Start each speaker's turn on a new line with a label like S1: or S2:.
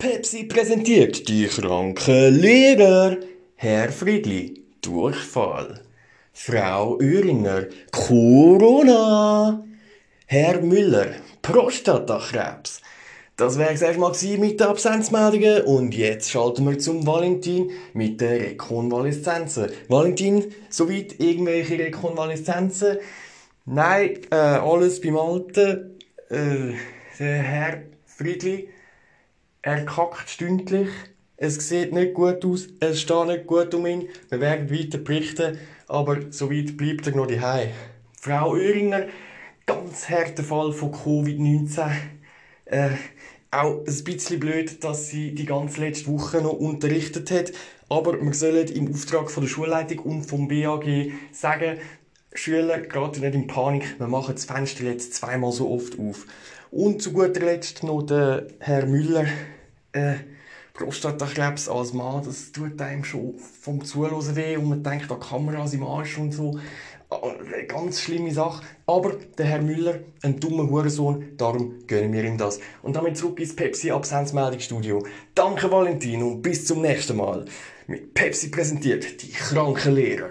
S1: Pepsi präsentiert die kranken Lehrer. Herr Friedli, Durchfall. Frau Oehringer, Corona. Herr Müller, Prostatakrebs. Das wäre es erstmal mit den Absenzmeldungen und jetzt schalten wir zum Valentin mit den Rekonvaleszenzen. Valentin, soweit irgendwelche Rekonvaleszenzen? Nein, äh, alles beim Alten. Äh, der Herr Friedli, er kackt stündlich. Es sieht nicht gut aus, es steht nicht gut um ihn. Wir werden weiter berichten, aber soweit bleibt er noch daheim. Frau Oehringer, ganz harter Fall von Covid-19. Äh, auch ein bisschen blöd, dass sie die ganze letzte Woche noch unterrichtet hat. Aber wir sollen im Auftrag von der Schulleitung und vom BAG sagen, Schüler, gerade nicht in Panik, wir machen das Fenster jetzt zweimal so oft auf. Und zu guter Letzt noch der Herr Müller. Äh, Prostatakrebs als Mann, das tut einem schon vom Zuhören weh und man denkt, da Kameras im Arsch und so. Eine ganz schlimme Sache. Aber der Herr Müller, ein dummer Hurensohn, darum gönnen wir ihm das. Und damit zurück ins Pepsi Absenzmeldungsstudio. Danke Valentin und bis zum nächsten Mal. Mit Pepsi präsentiert die kranken Lehrer.